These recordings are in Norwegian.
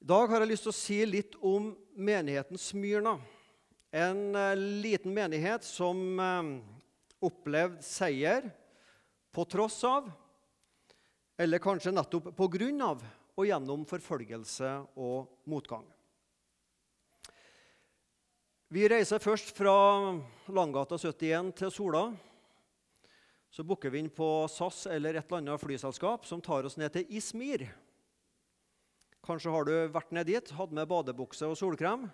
I dag har jeg lyst til å si litt om menigheten Smyrna. En eh, liten menighet som eh, opplevde seier på tross av, eller kanskje nettopp på grunn av, og gjennom forfølgelse og motgang. Vi reiser først fra Langgata 71 til Sola. Så booker vi inn på SAS eller et eller annet flyselskap som tar oss ned til Ismir. Kanskje har du vært ned dit, hatt med badebukse og solkrem.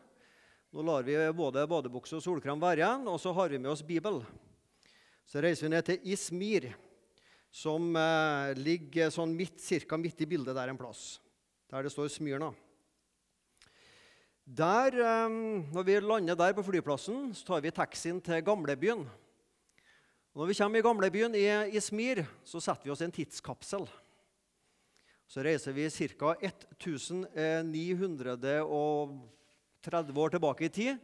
Nå lar vi både badebukse og solkrem være igjen, og så har vi med oss Bibel. Så reiser vi ned til Ismir, som eh, ligger sånn midt, cirka midt i bildet der en plass, der det står Smyrna. Der, eh, når vi lander der på flyplassen, så tar vi taxien til gamlebyen. Når vi kommer i gamlebyen i Ismir, så setter vi oss i en tidskapsel. Så reiser vi ca. 1930 år tilbake i tid,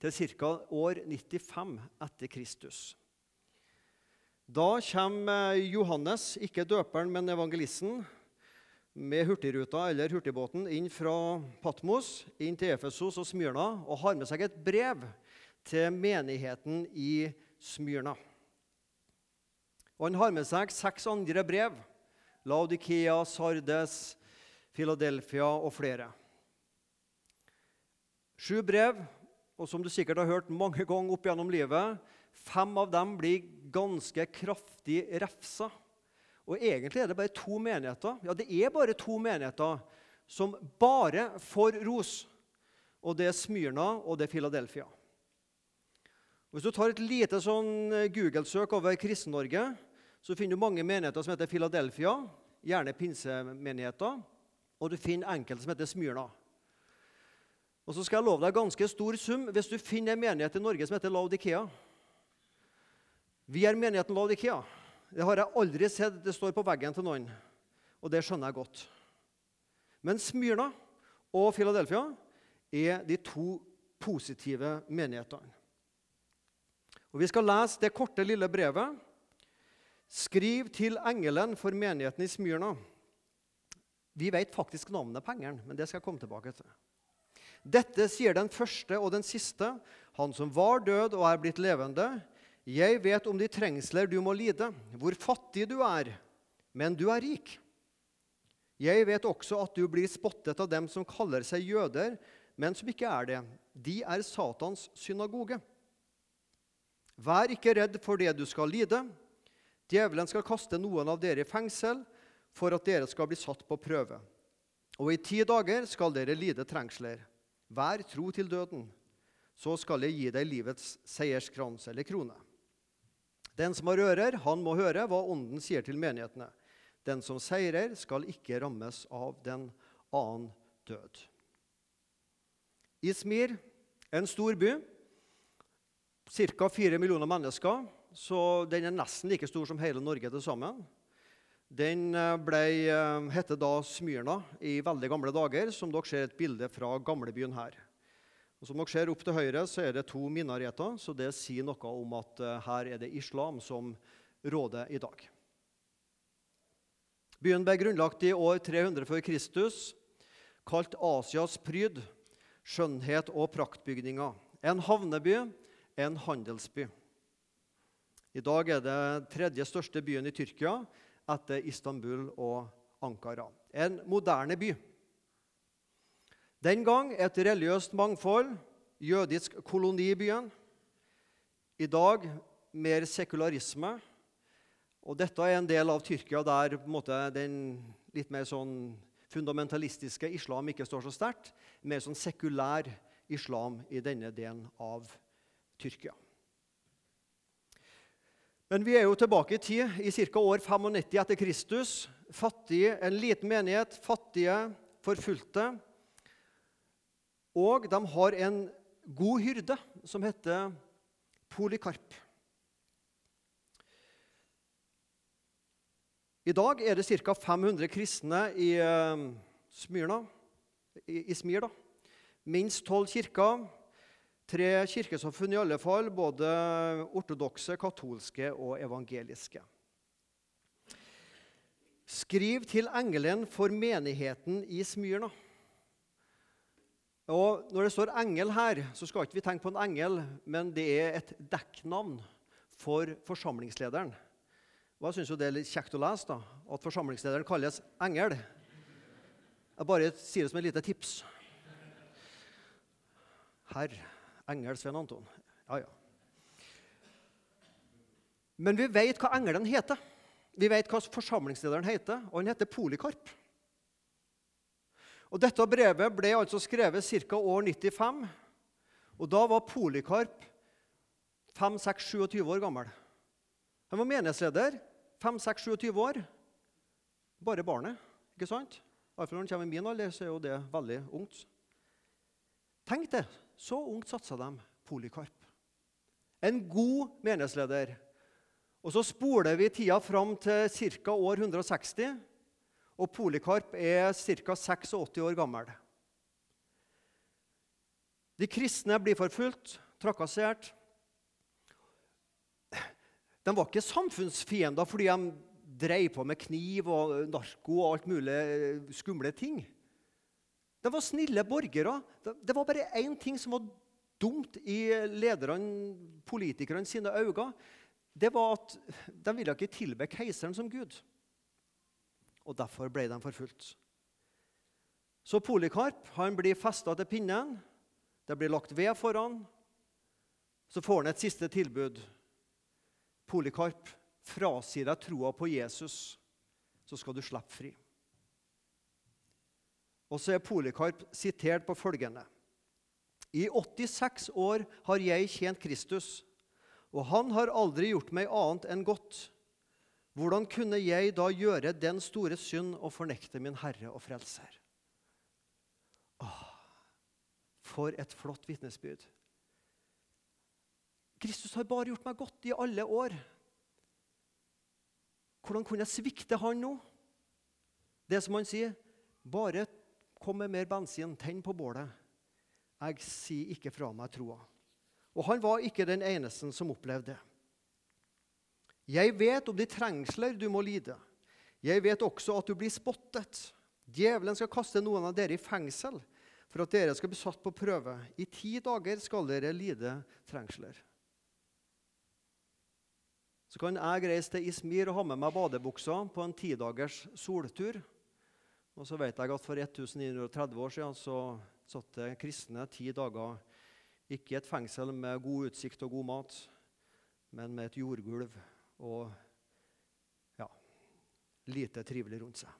til ca. år 95 etter Kristus. Da kommer Johannes, ikke døperen, men evangelisten, med Hurtigruta eller hurtigbåten inn fra Patmos inn til Efesos og Smyrna og har med seg et brev til menigheten i Smyrna. Og Han har med seg seks andre brev Laudikea, Sardes, Philadelphia og flere. Sju brev, og som du sikkert har hørt mange ganger opp gjennom livet, fem av dem blir ganske kraftig refsa. Og egentlig er det bare to menigheter ja, det er bare to menigheter som bare får ros. Og det er Smyrna og det er Philadelphia. Hvis du tar et lite sånn Google-søk over Kristen-Norge, så finner du mange menigheter som heter Philadelphia, gjerne pinsemenigheter. Og du finner enkelte som heter Smyrna. Og så skal jeg love deg ganske stor sum hvis du finner en menighet i Norge som heter Laudikea. Vi er menigheten Laudikea. Det har jeg aldri sett det står på veggen til noen. Og det skjønner jeg godt. Men Smyrna og Philadelphia er de to positive menighetene. Og Vi skal lese det korte, lille brevet Skriv til engelen for menigheten i Smyrna. Vi vet faktisk navnet på engelen, men det skal jeg komme tilbake til. Dette sier den første og den siste, han som var død og er blitt levende. Jeg vet om de trengsler du må lide, hvor fattig du er, men du er rik. Jeg vet også at du blir spottet av dem som kaller seg jøder, men som ikke er det. De er Satans synagoge. Vær ikke redd for det du skal lide. Djevelen skal kaste noen av dere i fengsel for at dere skal bli satt på prøve. Og i ti dager skal dere lide trengsler. Vær tro til døden, så skal jeg gi deg livets seierskrans eller krone. Den som har ører, han må høre hva Ånden sier til menighetene. Den som seirer, skal ikke rammes av den annen død. Ismir, en stor by, ca. fire millioner mennesker så den er nesten like stor som hele Norge til sammen. Den eh, ble, eh, hette da Smyrna i veldig gamle dager, som dere ser et bilde fra gamlebyen her. Og som dere ser opp til høyre, så er det to minareter, så det sier noe om at eh, her er det islam som råder i dag. Byen ble grunnlagt i år 300 før Kristus, kalt Asias pryd, skjønnhet og praktbygninger. En havneby, en handelsby. I dag er det tredje største byen i Tyrkia etter Istanbul og Ankara. En moderne by. Den gang et religiøst mangfold, jødisk koloni i byen. I dag mer sekularisme. Og dette er en del av Tyrkia der måte, den litt mer sånn fundamentalistiske islam ikke står så sterkt. Mer sånn sekulær islam i denne delen av Tyrkia. Men vi er jo tilbake i tid, i ca. år 95 etter Kristus. Fattige, en liten menighet, fattige, forfulgte. Og de har en god hyrde som heter Polikarp. I dag er det ca. 500 kristne i uh, Smyrna, i Smir. da. Minst tolv kirker. Tre kirkesamfunn i alle fall, både ortodokse, katolske og evangeliske. Skriv til engelen for menigheten i Smyrna. Og Når det står 'engel' her, så skal ikke vi tenke på en engel, men det er et dekknavn for forsamlingslederen. Og Jeg syns det er litt kjekt å lese da, at forsamlingslederen kalles engel. Jeg bare sier det som et lite tips. Herr engel Svein Anton. Ja, ja. Men vi vet hva engelen heter. Vi vet hva forsamlingslederen heter, og han heter Polikarp. Og Dette brevet ble altså skrevet ca. år 95. Og Da var Polikarp 5-6-27 år gammel. Han var menighetsleder. 5-6-27 år. Bare barnet, ikke sant? Iallfall når han kommer i min alder, så er jo det veldig ungt. Tenk det! Så ungt satsa de Polikarp. En god menighetsleder. Og Så spoler vi tida fram til ca. år 160. Og Polikarp er ca. 86 år gammel. De kristne blir forfulgt, trakassert. De var ikke samfunnsfiender fordi de drev på med kniv og narko og alt mulig skumle ting. De var snille borgere. Det var bare én ting som var dumt i lederne, politikerne sine øyne. Det var at de ville ikke tilbe keiseren som gud. Og Derfor ble de forfulgt. Så Polikarp han blir festa til pinnen. Det blir lagt ved foran. Så får han et siste tilbud. Polikarp, frasier deg troa på Jesus, så skal du slippe fri. Og så er Polikarp sitert på følgende.: I 86 år har jeg tjent Kristus, og han har aldri gjort meg annet enn godt. Hvordan kunne jeg da gjøre den store synd og fornekte min Herre og Frelser? Åh, for et flott vitnesbyrd. Kristus har bare gjort meg godt i alle år. Hvordan kunne jeg svikte han nå? Det som han sier, bare Kom med mer bensin, tenn på bålet. Jeg sier ikke fra meg troa. Og han var ikke den eneste som opplevde det. Jeg vet om de trengsler du må lide. Jeg vet også at du blir spottet. Djevelen skal kaste noen av dere i fengsel for at dere skal bli satt på prøve. I ti dager skal dere lide trengsler. Så kan jeg reise til Ismir og ha med meg badebuksa på en tidagers soltur. Og så vet jeg at For 1930 år siden så satt det kristne ti dager ikke i et fengsel med god utsikt og god mat, men med et jordgulv og ja, lite trivelig rundt seg.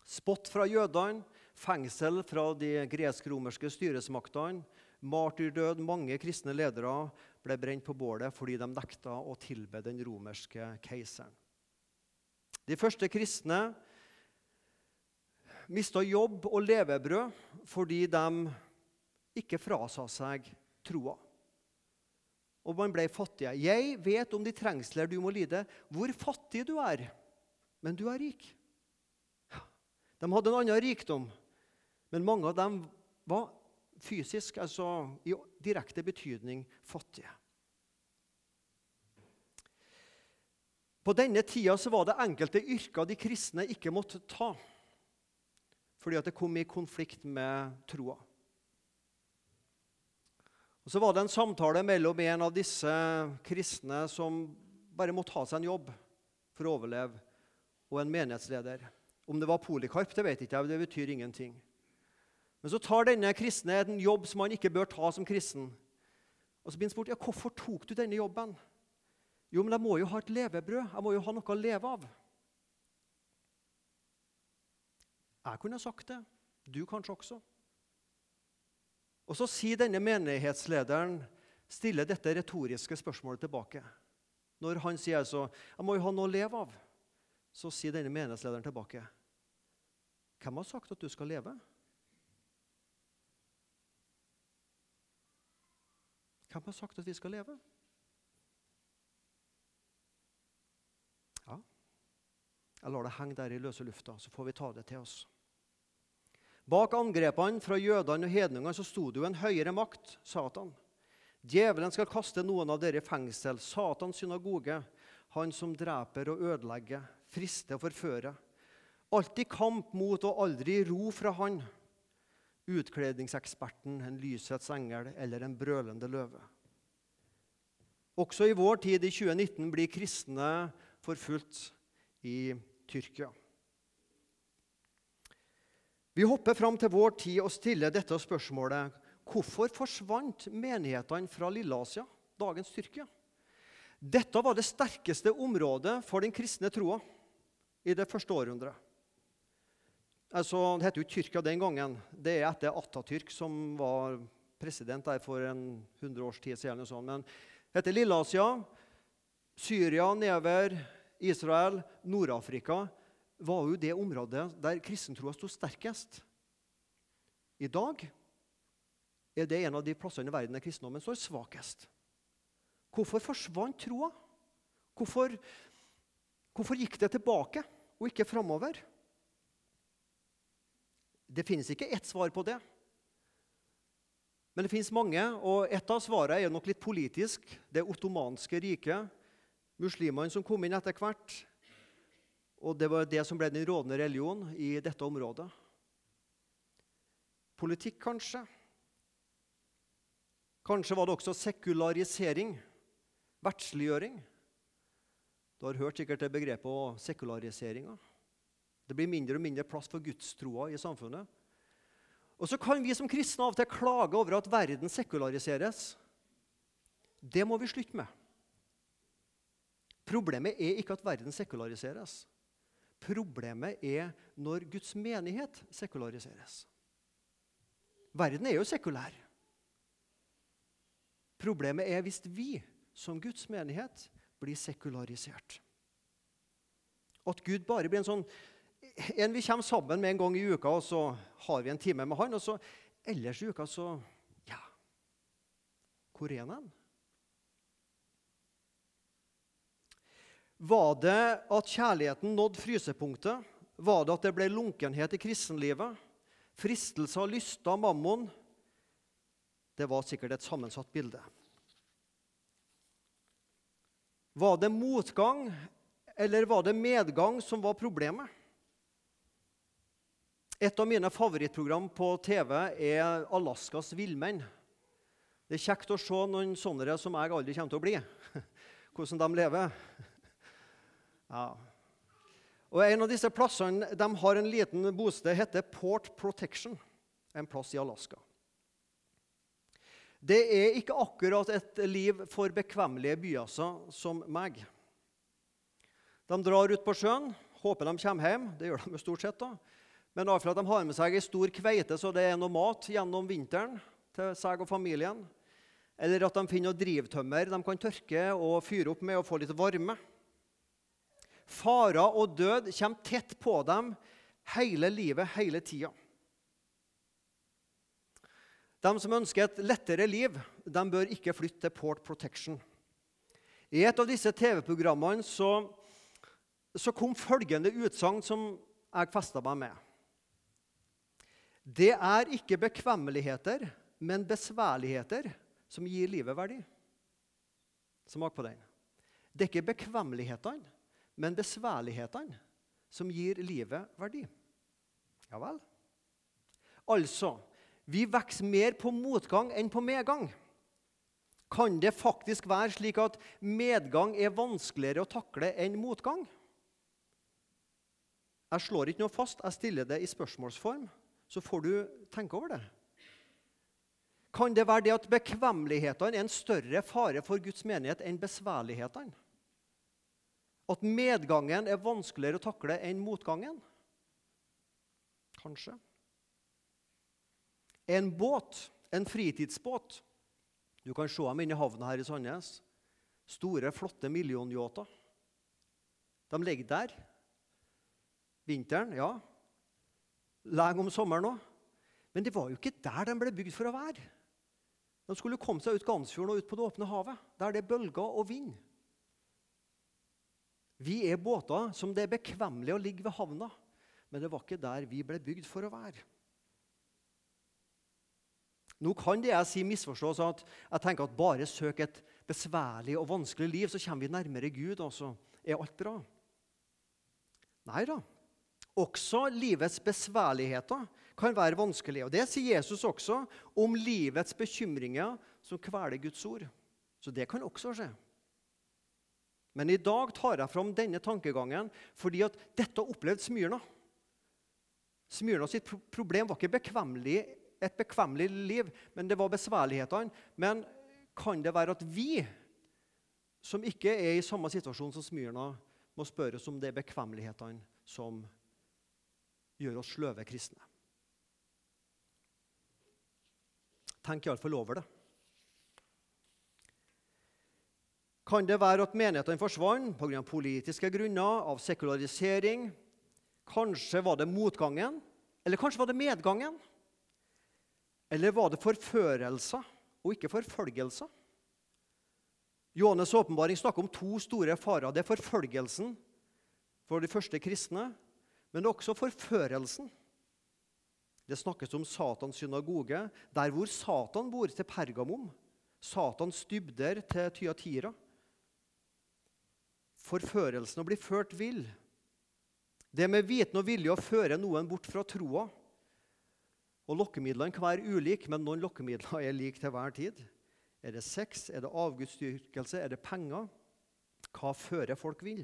Spott fra jødene, fengsel fra de gresk-romerske styresmaktene, martyrdød. Mange kristne ledere ble brent på bålet fordi de nekta å tilbe den romerske keiseren. De første kristne mista jobb og levebrød fordi de ikke frasa seg troa. Og man ble fattige. Jeg vet om de trengsler du må lide, hvor fattig du er, men du er rik. De hadde en annen rikdom, men mange av dem var fysisk, altså i direkte betydning, fattige. På denne tida var det enkelte yrker de kristne ikke måtte ta fordi at det kom i konflikt med troa. Og Så var det en samtale mellom en av disse kristne som bare måtte ha seg en jobb for å overleve, og en menighetsleder. Om det var Polikarp, det vet ikke jeg, det betyr ingenting. Men så tar denne kristne en jobb som han ikke bør ta som kristen. Og så blir han spurt ja, hvorfor tok du denne jobben. Jo, men jeg må jo ha et levebrød. Jeg må jo ha noe å leve av. Jeg kunne sagt det. Du kanskje også. Og så sier denne menighetslederen stiller dette retoriske spørsmålet tilbake. Når han sier altså, 'Jeg må jo ha noe å leve av', så sier denne menighetslederen tilbake. 'Hvem har sagt at du skal leve?' Hvem har sagt at vi skal leve? Ja, jeg lar det henge der i løse lufta, så får vi ta det til oss. Bak angrepene fra jødene og hedningene så sto det jo en høyere makt, Satan. Djevelen skal kaste noen av dere i fengsel, Satans synagoge, han som dreper og ødelegger, frister og forfører. Alltid kamp mot og aldri ro fra han. utkledningseksperten, en lysets engel eller en brølende løve. Også i vår tid, i 2019, blir kristne forfulgt i Tyrkia. Vi hopper fram til vår tid og stiller dette spørsmålet Hvorfor forsvant menighetene fra Lilleasia, dagens Tyrkia? Dette var det sterkeste området for den kristne troa i det første århundret. Altså, det heter jo Tyrkia den gangen. Det er etter Atatürk, som var president der for en 100 års tid siden. Men det heter Lilleasia, Syria nedover, Israel, Nord-Afrika var jo det området der kristentroa sto sterkest. I dag er det en av de plassene i verden der kristendommen står svakest. Hvorfor forsvant troa? Hvorfor, hvorfor gikk det tilbake og ikke framover? Det finnes ikke ett svar på det. Men det finnes mange, og et av svarene er nok litt politisk. Det ottomanske riket, muslimene som kom inn etter hvert. Og det var det som ble den rådende religion i dette området. Politikk, kanskje. Kanskje var det også sekularisering, verdsliggjøring. Du har hørt sikkert det begrepet sekulariseringa. Det blir mindre og mindre plass for gudstroa i samfunnet. Og så kan vi som kristne av og til klage over at verden sekulariseres. Det må vi slutte med. Problemet er ikke at verden sekulariseres. Problemet er når Guds menighet sekulariseres. Verden er jo sekulær. Problemet er hvis vi som Guds menighet blir sekularisert. At Gud bare blir en sånn en vi kommer sammen med en gang i uka, og så har vi en time med han. Og så ellers i uka så Ja, hvor er han? Var det at kjærligheten nådde frysepunktet? Var det at det ble lunkenhet i kristenlivet? Fristelse av lyster av mammon? Det var sikkert et sammensatt bilde. Var det motgang, eller var det medgang som var problemet? Et av mine favorittprogram på TV er 'Alaskas villmenn'. Det er kjekt å se noen sånne som jeg aldri kommer til å bli. Hvordan de lever. Ja. Og En av disse plassene de har en liten bosted, heter Port Protection. En plass i Alaska. Det er ikke akkurat et liv for bekvemmelige byaser som meg. De drar ut på sjøen, håper de kommer hjem. Det gjør de stort sett. da. Men iallfall at de har med seg ei stor kveite så det er noe mat gjennom vinteren til seg og familien. Eller at de finner noe drivtømmer de kan tørke og fyre opp med og få litt varme. Farer og død kommer tett på dem hele livet, hele tida. De som ønsker et lettere liv, de bør ikke flytte til Port Protection. I et av disse TV-programmene så, så, kom følgende utsagn som jeg festa meg med. Det er ikke bekvemmeligheter, men besværligheter som gir livet verdi. Smak på den. Det er ikke bekvemmelighetene, men besværlighetene som gir livet verdi. Ja vel? Altså vi vokser mer på motgang enn på medgang. Kan det faktisk være slik at medgang er vanskeligere å takle enn motgang? Jeg slår ikke noe fast, jeg stiller det i spørsmålsform. Så får du tenke over det. Kan det være det at bekvemmelighetene er en større fare for Guds menighet enn besværlighetene? At medgangen er vanskeligere å takle enn motgangen? Kanskje. En båt, en fritidsbåt Du kan se dem inne i havna her i Sandnes. Store, flotte millionyachter. De ligger der. Vinteren, ja. Lenge om sommeren òg. Men det var jo ikke der de ble bygd for å være. De skulle komme seg ut Gansfjorden og ut på det åpne havet, der det er bølger og vind. Vi er båter som det er bekvemmelig å ligge ved havna, men det var ikke der vi ble bygd for å være. Nå kan det jeg si misforstås at jeg tenker at bare søk et besværlig og vanskelig liv, så kommer vi nærmere Gud, og så er alt bra. Nei da. Også livets besværligheter kan være vanskelig. Og Det sier Jesus også om livets bekymringer som kveler Guds ord. Så det kan også skje. Men i dag tar jeg fram denne tankegangen fordi at dette har opplevd Smyrna. Smyrna sitt problem var ikke bekvemmelig, et bekvemmelig liv, men det var besværlighetene. Men kan det være at vi, som ikke er i samme situasjon som Smyrna, må spørre oss om det er bekvemmelighetene som gjør oss sløve kristne? Tenk iallfall over det. Kan det være at menighetene forsvant pga. politiske grunner, av sekularisering? Kanskje var det motgangen? Eller kanskje var det medgangen? Eller var det forførelser og ikke forfølgelser? Johannes' åpenbaring snakker om to store farer. Det er forfølgelsen for de første kristne, men det er også forførelsen. Det snakkes om Satans synagoge, der hvor Satan bor, til Pergamum. Satans dybder til Tyatira forførelsen å bli ført vill. Det med viten og vilje å føre noen bort fra troa. Og Lokkemidlene kan være ulike, men noen lokkemidler er like til hver tid. Er det sex, er det avgudsdyrkelse, er det penger? Hva fører folk vil?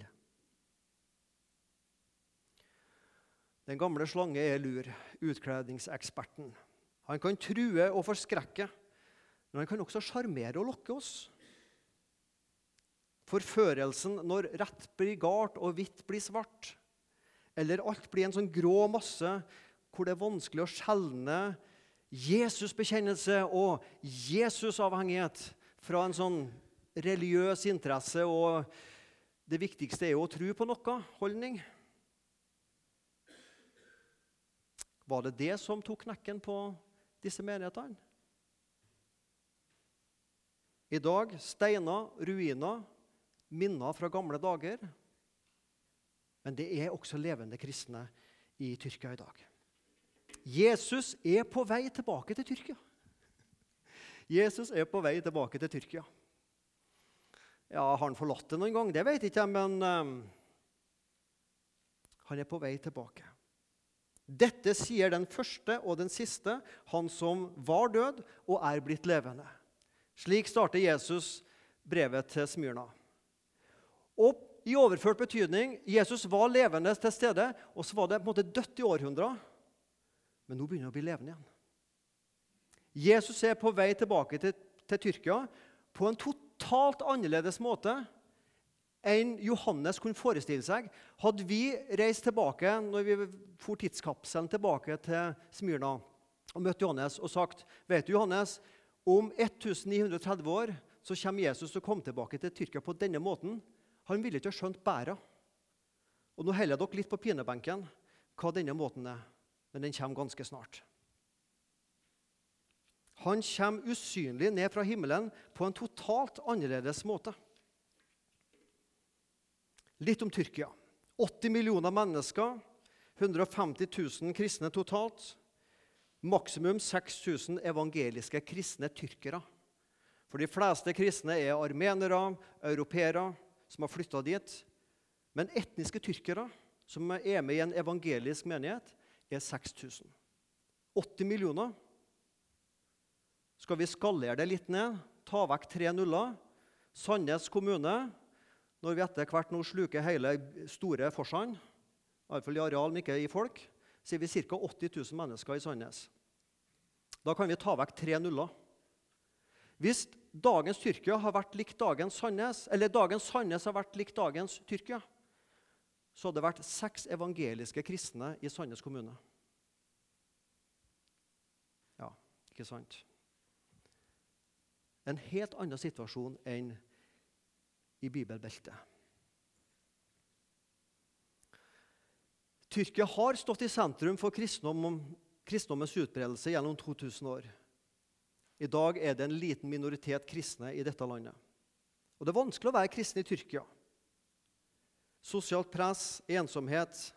Den gamle slange er lur, utkledningseksperten. Han kan true og forskrekke, men han kan også sjarmere og lokke oss. Forførelsen når rett blir galt og hvitt blir svart. Eller alt blir en sånn grå masse hvor det er vanskelig å skjelne Jesus-bekjennelse og Jesus-avhengighet fra en sånn religiøs interesse og det viktigste er jo å tro på noe holdning. Var det det som tok knekken på disse menighetene? I dag steiner, ruiner, minner fra gamle dager. Men det er også levende kristne i Tyrkia i dag. Jesus er på vei tilbake til Tyrkia. Jesus er på vei tilbake til Tyrkia. Ja, Har han forlatt det noen gang? Det vet jeg ikke, men um, han er på vei tilbake. Dette sier den første og den siste, han som var død og er blitt levende. Slik starter Jesus brevet til Smyrna. Og i overført betydning Jesus var levende til stede, og så var det på en måte dødt i århundrer. Men nå begynner det å bli levende igjen. Jesus er på vei tilbake til, til Tyrkia på en totalt annerledes måte enn Johannes kunne forestille seg. Hadde vi reist tilbake når vi for tidskapselen tilbake til Smyrna og møtt Johannes og sagt vet du Johannes, om 1930 år så kommer Jesus til å tilbake til Tyrkia på denne måten. Han ville ikke ha skjønt bæra. Og nå heller dere litt på pinebenken hva denne måten er, men den kommer ganske snart. Han kommer usynlig ned fra himmelen på en totalt annerledes måte. Litt om Tyrkia. 80 millioner mennesker, 150 000 kristne totalt. Maksimum 6000 evangeliske kristne tyrkere. For de fleste kristne er armenere, europeere, som har flytta dit. Men etniske tyrkere som er med i en evangelisk menighet, er 6000. 80 millioner. Skal vi skalere det litt ned, ta vekk tre nuller Sandnes kommune, når vi etter hvert nå sluker hele store Forsand, iallfall i areal, men ikke i folk, så er vi ca. 80 000 mennesker i Sandnes. Da kan vi ta vekk tre nuller. Hvis dagens Tyrkia har vært likt dagens Sandnes, eller dagens Sandnes har vært likt dagens Tyrkia, så hadde det vært seks evangeliske kristne i Sandnes kommune. Ja, ikke sant? En helt annen situasjon enn i bibelbeltet. Tyrkia har stått i sentrum for kristendom, kristendommens utbredelse gjennom 2000 år. I dag er det en liten minoritet kristne i dette landet. Og Det er vanskelig å være kristen i Tyrkia. Sosialt press, ensomhet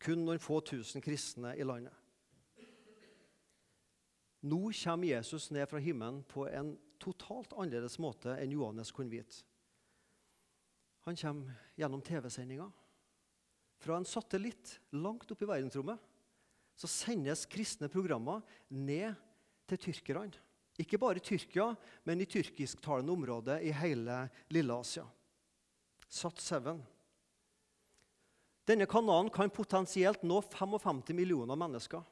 Kun noen få tusen kristne i landet. Nå kommer Jesus ned fra himmelen på en totalt annerledes måte enn Johannes kunne vite. Han kommer gjennom TV-sendinga. Fra en satellitt langt oppe i verdensrommet så sendes kristne programmer ned til tyrkerne. Ikke bare i Tyrkia, men i tyrkisktalende områder i hele Lille-Asia. Sat7. Denne kanalen kan potensielt nå 55 millioner mennesker.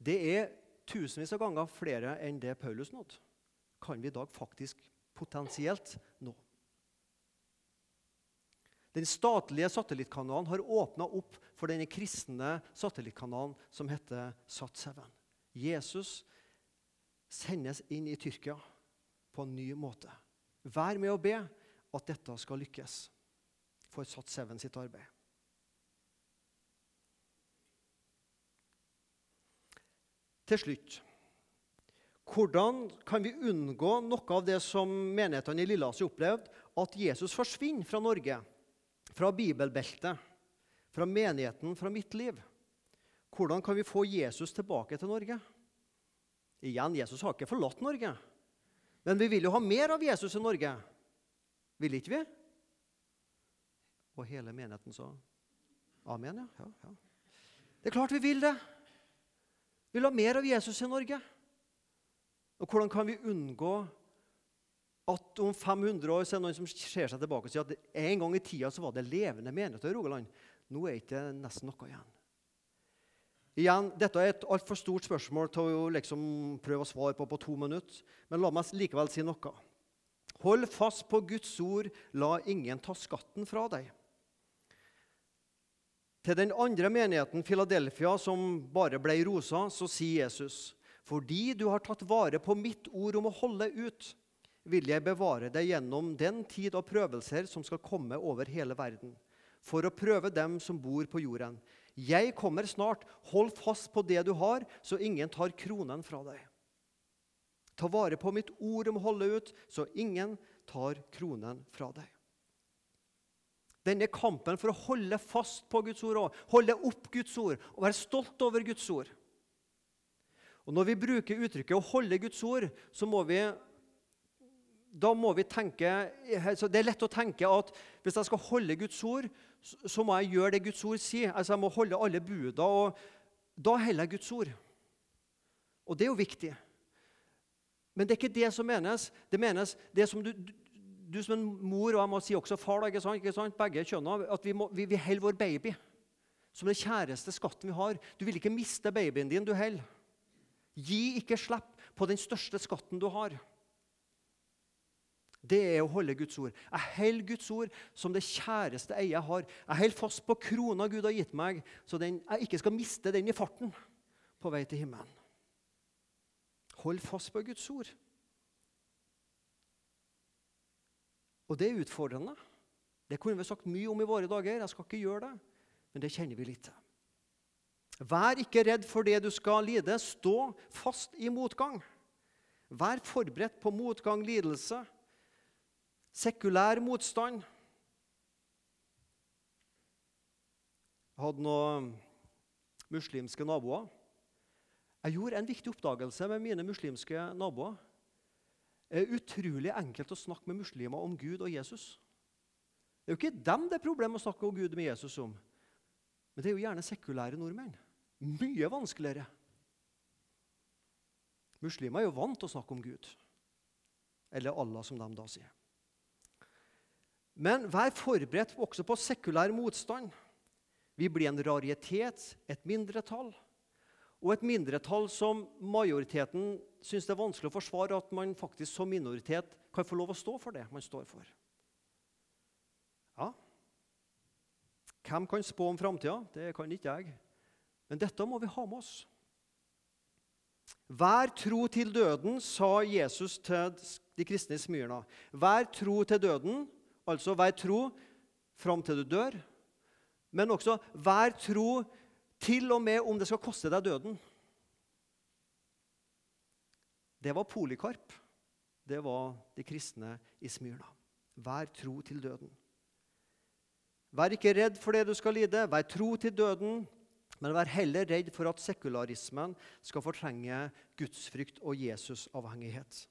Det er tusenvis av ganger flere enn det Paulus nådde. Kan vi i dag faktisk potensielt nå. Den statlige satellittkanalen har åpna opp for denne kristne satellittkanalen som heter Sat7. Jesus sendes inn i Tyrkia på en ny måte. Vær med å be at dette skal lykkes for Sat7 sitt arbeid. Til slutt hvordan kan vi unngå noe av det som menighetene i Lilleasia opplevde, at Jesus forsvinner fra Norge? fra bibelbeltet, fra menigheten, fra mitt liv. Hvordan kan vi få Jesus tilbake til Norge? Igjen, Jesus har ikke forlatt Norge. Men vi vil jo ha mer av Jesus i Norge. Vil ikke vi? Og hele menigheten sa amen, ja. ja, ja. Det er klart vi vil det. Vi vil ha mer av Jesus i Norge. Og hvordan kan vi unngå at om 500 år så er det noen som ser seg tilbake og sier at en gang i tida så var det levende menigheter i Rogaland. Nå er det ikke nesten noe igjen. Igjen, Dette er et altfor stort spørsmål til å liksom prøve å svare på på to minutter. Men la meg likevel si noe. Hold fast på Guds ord, la ingen ta skatten fra deg. Til den andre menigheten, Philadelphia, som bare ble rosa, så sier Jesus.: Fordi du har tatt vare på mitt ord om å holde ut, vil jeg bevare deg gjennom den tid av prøvelser som skal komme over hele verden, for å prøve dem som bor på jorden. Jeg kommer snart. Hold fast på det du har, så ingen tar kronen fra deg. Ta vare på mitt ord om å holde ut, så ingen tar kronen fra deg. Denne kampen for å holde fast på Guds ord òg, holde opp Guds ord og være stolt over Guds ord. Og Når vi bruker uttrykket 'å holde Guds ord', så må vi da må vi tenke, Det er lett å tenke at hvis jeg skal holde Guds ord, så må jeg gjøre det Guds ord sier. Altså Jeg må holde alle buda. og Da holder jeg Guds ord. Og det er jo viktig. Men det er ikke det som menes. Det menes det som du, du, du som en mor, og jeg må si også far, da, ikke sant? Ikke sant? begge kjønner, at vi, må, vi, vi holder vår baby som den kjæreste skatten vi har. Du vil ikke miste babyen din, du heller. Gi ikke slipp på den største skatten du har. Det er å holde Guds ord. Jeg holder Guds ord som det kjæreste eiet jeg har. Jeg holder fast på krona Gud har gitt meg, så den, jeg ikke skal miste den i farten på vei til himmelen. Hold fast på Guds ord. Og det er utfordrende. Det kunne vi sagt mye om i våre dager. Jeg skal ikke gjøre det, men det kjenner vi litt til. Vær ikke redd for det du skal lide. Stå fast i motgang. Vær forberedt på motgang, lidelse Sekulær motstand. Jeg hadde noen muslimske naboer. Jeg gjorde en viktig oppdagelse med mine muslimske naboer. Det er utrolig enkelt å snakke med muslimer om Gud og Jesus. Det er jo ikke dem det er problem å snakke om Gud med Jesus om. Men det er jo gjerne sekulære nordmenn. Mye vanskeligere. Muslimer er jo vant til å snakke om Gud. Eller Allah, som de da sier. Men vær forberedt også på sekulær motstand. Vi blir en raritet, et mindretall. Og et mindretall som majoriteten syns det er vanskelig å forsvare at man faktisk som minoritet kan få lov å stå for det man står for. Ja, Hvem kan spå om framtida? Det kan ikke jeg. Men dette må vi ha med oss. Vær tro til døden, sa Jesus til de kristne i Smyrna. Vær tro til døden, Altså vær tro fram til du dør, men også vær tro til og med om det skal koste deg døden. Det var Polikarp. Det var de kristne i Smyrna. Vær tro til døden. Vær ikke redd for det du skal lide. Vær tro til døden, men vær heller redd for at sekularismen skal fortrenge gudsfrykt og Jesus-avhengighet.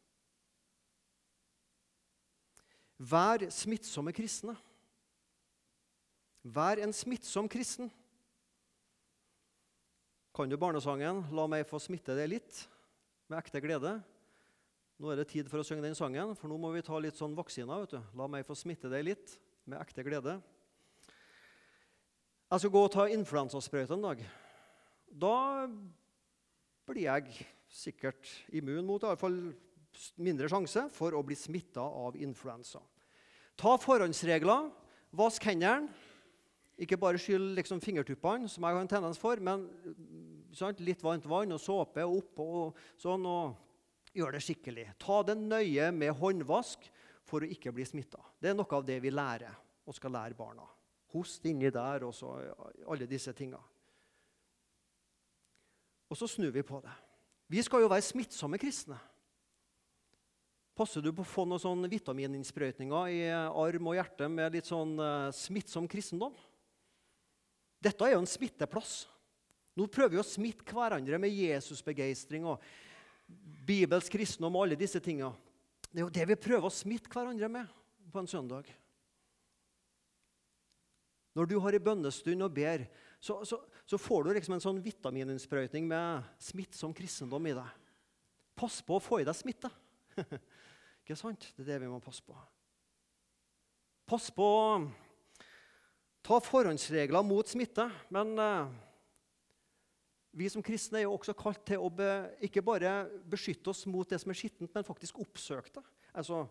Vær smittsomme kristne. Vær en smittsom kristen. kan du barnesangen 'La meg få smitte deg litt' med ekte glede. Nå er det tid for å synge den sangen, for nå må vi ta litt sånn vaksiner. vet du. 'La meg få smitte deg litt' med ekte glede. Jeg skal gå og ta influensasprøyte en dag. Da blir jeg sikkert immun mot, i alle fall mindre sjanse for å bli smitta av influensa. Ta forhåndsregler. Vask hendene. Ikke bare skyll liksom fingertuppene, som jeg har en tendens for, men sant, litt varmt vann og såpe oppå og sånn. og Gjør det skikkelig. Ta det nøye med håndvask for å ikke bli smitta. Det er noe av det vi lærer og skal lære barna. Host inni der og så alle disse tinga. Og så snur vi på det. Vi skal jo være smittsomme kristne. Passer du på å få noen sånn vitamininnsprøytninger i arm og hjerte med litt sånn uh, smittsom kristendom? Dette er jo en smitteplass. Nå prøver vi å smitte hverandre med Jesusbegeistring og bibelsk kristendom og alle disse tinga. Det er jo det vi prøver å smitte hverandre med på en søndag. Når du har en bønnestund og ber, så, så, så får du liksom en sånn vitamininnsprøytning med smittsom kristendom i deg. Pass på å få i deg smitte. Ikke sant? Det er det vi må passe på. Pass på å ta forhåndsregler mot smitte. Men eh, vi som kristne er jo også kalt til å be, ikke bare beskytte oss mot det som er skittent, men faktisk oppsøke det. Altså,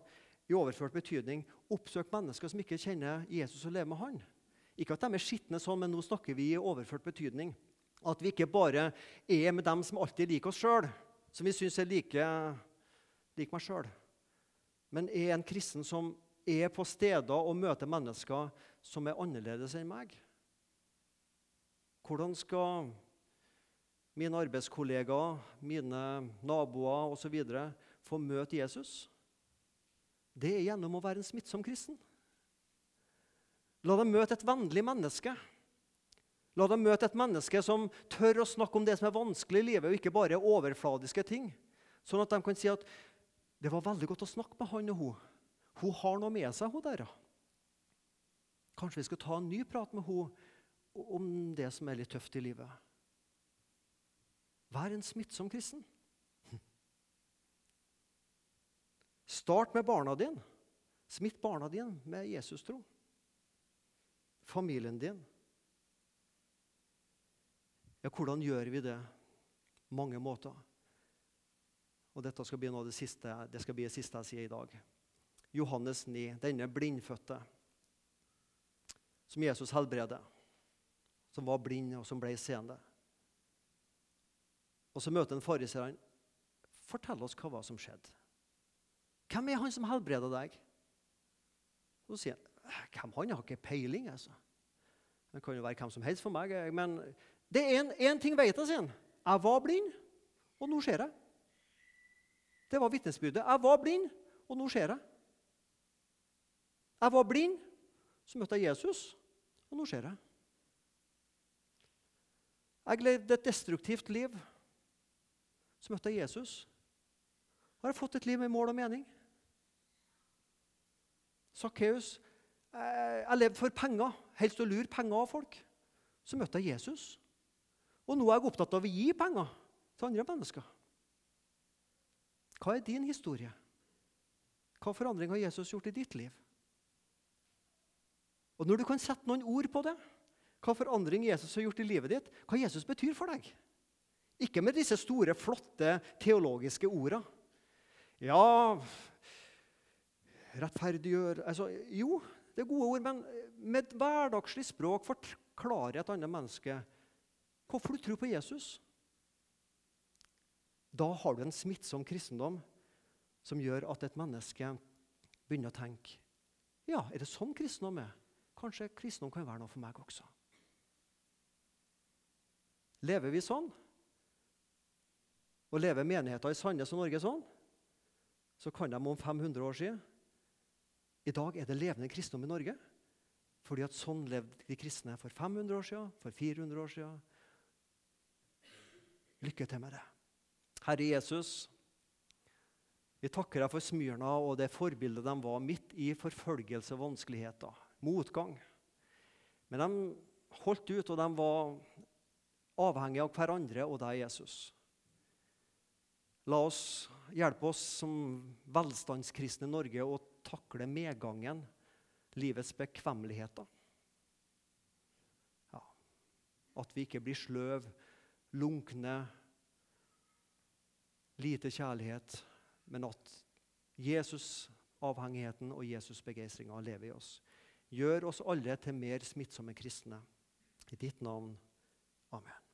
I overført betydning oppsøk mennesker som ikke kjenner Jesus og lever med han. Ikke at de er skitne sånn, men nå snakker vi i overført betydning. At vi ikke bare er med dem som alltid liker oss sjøl, som vi syns er like, like meg sjøl men er en kristen som er på steder og møter mennesker som er annerledes enn meg? Hvordan skal mine arbeidskollegaer, mine naboer osv. få møte Jesus? Det er gjennom å være en smittsom kristen. La dem møte et vennlig menneske. La dem møte et menneske som tør å snakke om det som er vanskelig i livet, og ikke bare overfladiske ting. Sånn at de kan si at det var veldig godt å snakke med han og hun. Hun har noe med seg, hun der. Kanskje vi skal ta en ny prat med hun om det som er litt tøft i livet. Vær en smittsom kristen. Start med barna dine. Smitt barna dine med Jesus-tro. Familien din. Ja, hvordan gjør vi det? Mange måter. Og dette skal bli noe av det siste, det skal bli det siste jeg sier i dag. Johannes 9, denne blindfødte som Jesus helbreder, som var blind og som ble seende. Og så møter han fariseeren. Fortell oss hva som skjedde. Hvem er han som helbreder deg? Så sier han hvem han har ikke peiling. altså. Det kan jo være hvem som helst for meg. Men det er én ting vet jeg, sier han. Jeg var blind, og nå ser jeg. Det var vitnesbyrdet. Jeg var blind, og nå ser jeg. Jeg var blind, så møtte jeg Jesus, og nå ser jeg. Jeg levde et destruktivt liv. Så møtte jeg Jesus. Har jeg fått et liv med mål og mening? Sakkeus. Jeg levde for penger, helst å lure penger av folk. Så møtte jeg Jesus. Og nå er jeg opptatt av å gi penger til andre mennesker. Hva er din historie? Hva forandring har Jesus gjort i ditt liv? Og Når du kan sette noen ord på det, hva forandring Jesus har gjort i livet ditt, hva Jesus betyr for deg Ikke med disse store, flotte teologiske ordene. Ja Rettferdiggjør altså, Jo, det er gode ord, men med et hverdagslig språk forklare et annet menneske hvorfor du tror på Jesus. Da har du en smittsom kristendom som gjør at et menneske begynner å tenke ja, er det sånn kristendom er? Kanskje kristendom kan være noe for meg også. Lever vi sånn? Og lever menigheter i Sandnes og Norge sånn? Så kan de om 500 år siden I dag er det levende kristendom i Norge. Fordi at sånn levde de kristne for 500 år siden, for 400 år siden. Lykke til med det. Herre Jesus, vi takker deg for Smyrna og det forbildet de var midt i forfølgelse, vanskeligheter, motgang. Men de holdt ut, og de var avhengig av hverandre og deg, Jesus. La oss hjelpe oss som velstandskristne i Norge å takle medgangen, livets bekvemmeligheter. Ja. At vi ikke blir sløv, lunkne, lite kjærlighet, men at Jesus-avhengigheten og Jesus-begeistringa lever i oss. Gjør oss alle til mer smittsomme kristne. I ditt navn. Amen.